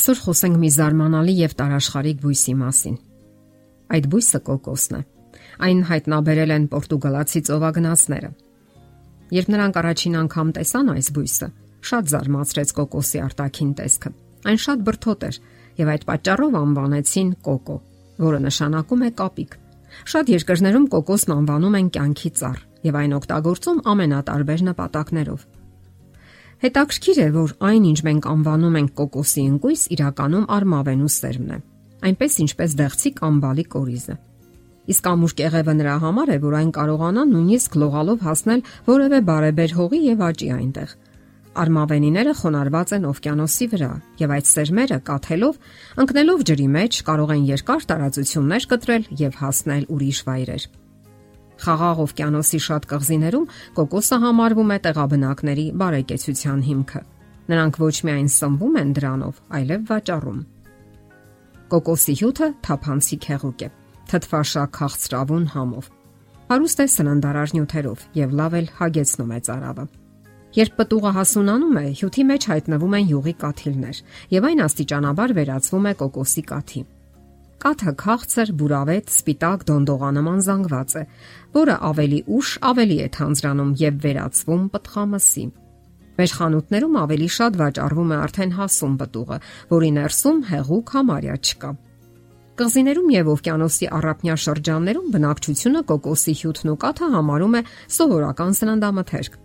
Այսօր խոսենք մի զարմանալի եւ տարաշխարիկ բույսի մասին։ Այդ բույսը կոկոսն է։ Այն հայտնաբերել են Պորտուգալացի ծովագնացները։ Երբ նրանք առաջին անգամ տեսան այս բույսը, շատ զարմացրեց կոկոսի արտաքին տեսքը։ Այն շատ բրթոտ էր եւ այդ պատճառով անվանեցին կոկո, որը նշանակում է կապիկ։ Շատ երկրներում կոկոսն անվանում են կյանքի ծառ եւ այն օգտագործում ամենատարբեր նպատակներով։ Հետաքրքիր է, որ այն, ինչ մենք անվանում ենք կոկոսի ընկույզ, իրականում արմավենու սերմն է։ Այնպես ինչպես դեղցի կամ բալի կորիզը։ Իսկ ամուր կեղևը նրա համար է, որ այն կարողանա նույնիսկ լողալով հասնել որևէ բարեբեր հողի եւ աճի այնտեղ։ Արմավենիները խոնարհված են օվկիանոսի վրա եւ այդ սերմերը կաթելով, ընկնելով ջրի մեջ կարող են երկար տարածություններ կտրել եւ հասնել ուրիշ վայրեր։ Խաղաղ օվկիանոսի շատ կղզիներում կոկոսը համարվում է տեղաբնակների բարեկեցության հիմքը։ Նրանք ոչ միայն սնվում են դրանով, այլև վաճառում։ Կոկոսի հյութը թափանցիկ հեղուկ է, թթվաշակ քաղցրավուն համով։ Հարուստ է սննդարար նյութերով եւ լավ էլ հագեցնում է ծարավը։ Երբ պտուղը հասունանում է, հյութի մեջ հայտնվում են յուղի կաթիլներ, եւ այն աստիճանաբար վերածվում է կոկոսի կաթի։ Կաթը քաղցր, բուրավետ, սպիտակ դոնդողանման զանգված է, որը ավելի ուշ ավելի է թանձրանում եւ վերածվում պտղամսի։ Մեր խանութներում ավելի շատ վաճառվում է արդեն հասուն պտուղը, որի ներսում հեղուկ համարյա չկա։ Կղզիներում եւ օվկիանոսի առափնյա շրջաններում բնակչությունը կոկոսի հյութն ու կաթը համարում է սովորական սննդամթերք։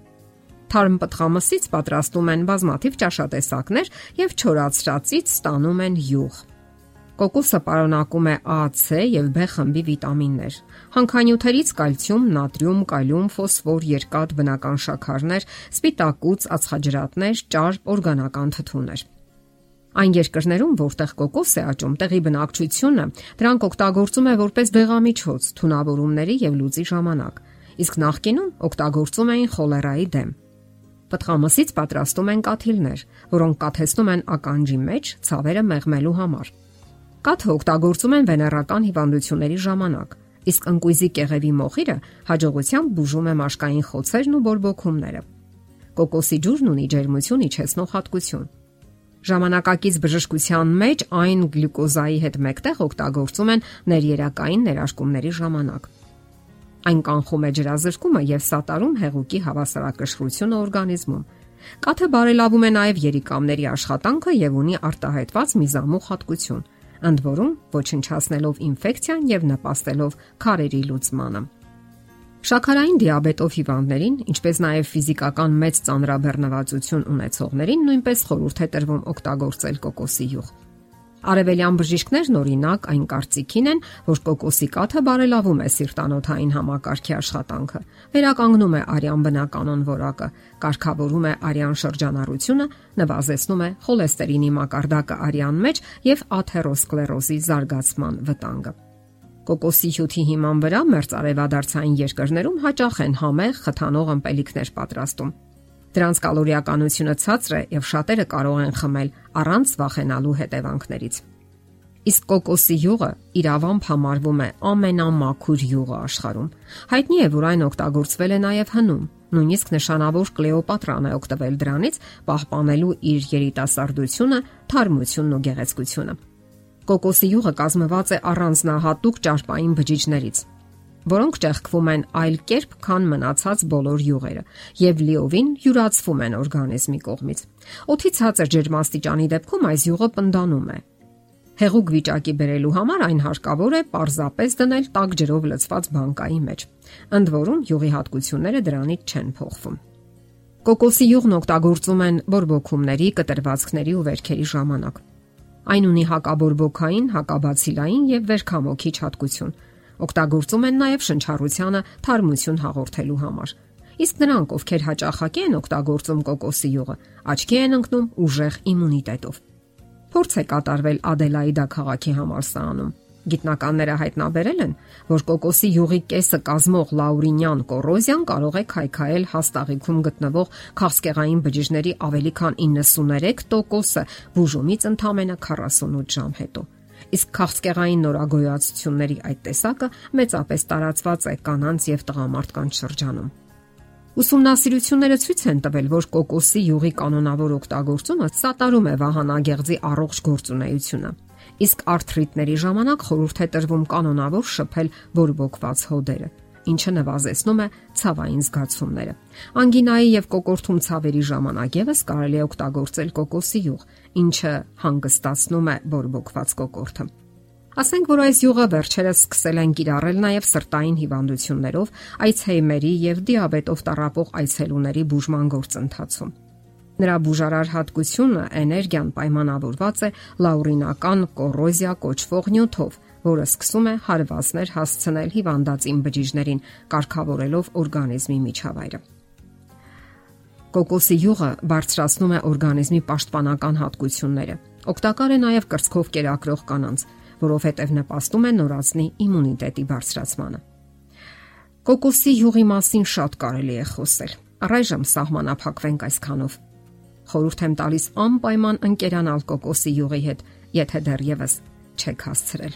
Թարմ պտղամսից պատրաստում են բազմաթիվ ճաշատեսակներ եւ չորացրածից ստանում են յուղ։ Կոկոսը պարունակում է A, C եւ B խմբի վիտամիններ։ Հանքանյութերից կալցիում, նատրիում, կալիում, ֆոսֆոր, երկաթ, բնական շաքարներ, սպիտակուց, ածխաջրատներ, ճար, օրգանական թթուներ։ Այն երկրներում, որտեղ կոկոս է աճում, տեղի բնակչությունը դրանք օգտագործում է որպես դեղամիջոց թունավորումների եւ լուծի ժամանակ, իսկ նախկինում օգտագործում էին խոլերայի դեմ։ Պտղամսից պատրաստում են կաթիլներ, որոնք կաթեցնում են ականջի մեջ ցավերը մեղմելու համար։ Կաթը օգտագործում են վեներական հիվանդությունների ժամանակ, իսկ ընկույզի կեղևի մոխիրը հաջողությամբ բուժում է մաշկային խոցերն ու բորբոքումները։ Կոկոսի ջուրն ունի ջերմություն իջեցնող հատկություն։ Ժամանակակից բժշկության մեջ այն գլյուկոզայի հետ մեկտեղ օգտագործում են ներերակային ներաշկումների ժամանակ։ Այն կանխում է ջրազրկումը եւ սատարում հեղուկի հավասարակշռությունը օրգանիզմում։ Կաթը բարելավում է նաև երիկամների աշխատանքը եւ ունի արտահայտված միզամուխ հատկություն ընդ որում ոչնչացնելով ինֆեկցիան եւ նպաստելով քարերի լուծմանը։ Շաքարային դիաբետով հիվանդներին, ինչպես նաև ֆիզիկական մեծ ծանրաբեռնվածություն ունեցողներին նույնպես խորհուրդ է տրվում օգտագործել կոկոսի յուղ։ Արևելյան բժիշկներն օրինակ այն կարծիքին են, որ կոկոսի կաթը բարելավում է սիրտանոթային համակարգի աշխատանքը, վերականգնում է արյան բնականon որակը, կարգավորում է արյան շրջանառությունը, նվազեցնում է խոլեստերինի մակարդակը արյան մեջ եւ աթերոսկլերոզի զարգացման վտանգը։ Կոկոսի հյութի հիման վրա մերձարևադարձային երկրներում հաճախ են համեղ խթանող ըմպելիքներ պատրաստում Դրանց կալորիականությունը ցածր է եւ շատերը կարող են խմել առանց վախենալու հետևանքներից։ Իսկ կոկոսի յուղը իրավամբ համարվում է ամենամաքուր յուղը աշխարհում։ Հայտնի է, որ այն օգտագործվել է նաև հնում։ Նույնիսկ նշանավոր Կլեոպատրան է օգտվել դրանից պահպանելու իր երիտասարդությունը, թարմությունն ու գեղեցկությունը։ Կոկոսի յուղը կազմված է առանձնահատուկ ճարպային բջիջներից, որոնք ճեղքվում են այլ կերպ, քան մնացած բոլոր յուղերը եւ լիովին յուրացվում են օրգանիզմի կողմից։ Օդի ցածր ջերմաստիճանի դեպքում այս յուղը պնդանում է։ Հեղուկ վիճակի բերելու համար այն հարկավոր է պարզապես դնել տաք ջրով լցված բանկայի մեջ։ Ընդ որում յուղի հատկությունները դրանից չեն փոխվում։ Կոկոսի յուղն օգտագործում են բորբոքումների, կտրվածքների ու վերքերի ժամանակ։ Այն ունի հակաբորբոքային, հակաբացիլային եւ վերքամոքիչ հատկություն, Օգտագործում են նաև շնչառությանը թարմություն հաղորդելու համար։ Իսկ նրանք, ովքեր հաճախակի են օգտագործում կոկոսի յուղը, աչքի են ընկնում ուժեղ իմունիտետով։ Փորձ է կատարվել Ադելայիդա քաղաքի համալսարանում։ Գիտնականները հայտնաբերել են, որ կոկոսի յուղի կեսը կազմող լաուրինյան կոռոզիան կարող է քայքայել հաստաղիքում գտնվող քաղցկեղային բջիջների ավելի քան 93%-ը բուժումից ընդամենը 48 ժամ հետո իսկ քաղցկեղային նորագոյացությունների այդ տեսակը մեծապես տարածված է կանանց եւ տղամարդկանց շրջանում։ Ուսումնասիրությունները ցույց են տվել, որ կոկոսի յուղի կանոնավոր օգտագործումը սատարում է վահանագեղձի առողջ գործունեությունը։ Իսկ արթրիտների ժամանակ խորհուրդ է տրվում կանոնավոր շփել բորբոքված հոդերը, ինչը նվազեցնում է ցավային զգացումները։ Անգինայի եւ կոկորթում ցավերի ժամանակ եւս կարելի է օգտագործել կոկոսի յուղ, ինչը հանգստացնում է բորբոքված կոկորթը։ Ասենք որ այս յուղը վերջերս սկսել են կիրառել նաև սրտային հիվանդություններով, այցհեյմերի եւ դիաբետով տառապող այցելուների բուժման գործընթացում։ Նրա բուժարար հատկությունը էներգիան պայմանավորված է լաուրինական կոռոզիա կոչվող նյութով, որը սկսում է հարվածներ հասցնել հիվանդացին բջիջներին, կարգավորելով օրգանիզմի միջավայրը։ Կոկոսի յուղը բարձրացնում է օրգանիզմի պաշտպանական հատկությունները։ Օգտակար է նաև կրծքով կերակրող կանանց, որովհետև նպաստում է նորածնի իմունիտետի բարձրացմանը։ Կոկոսի յուղի մասին շատ կարելի է խոսել։ Առայժմ սահմանափակվենք այսքանով։ Խորհուրդ եմ տալիս անպայման ընկերանալ կոկոսի յուղի հետ, եթե դեռևս չեք հասցրել։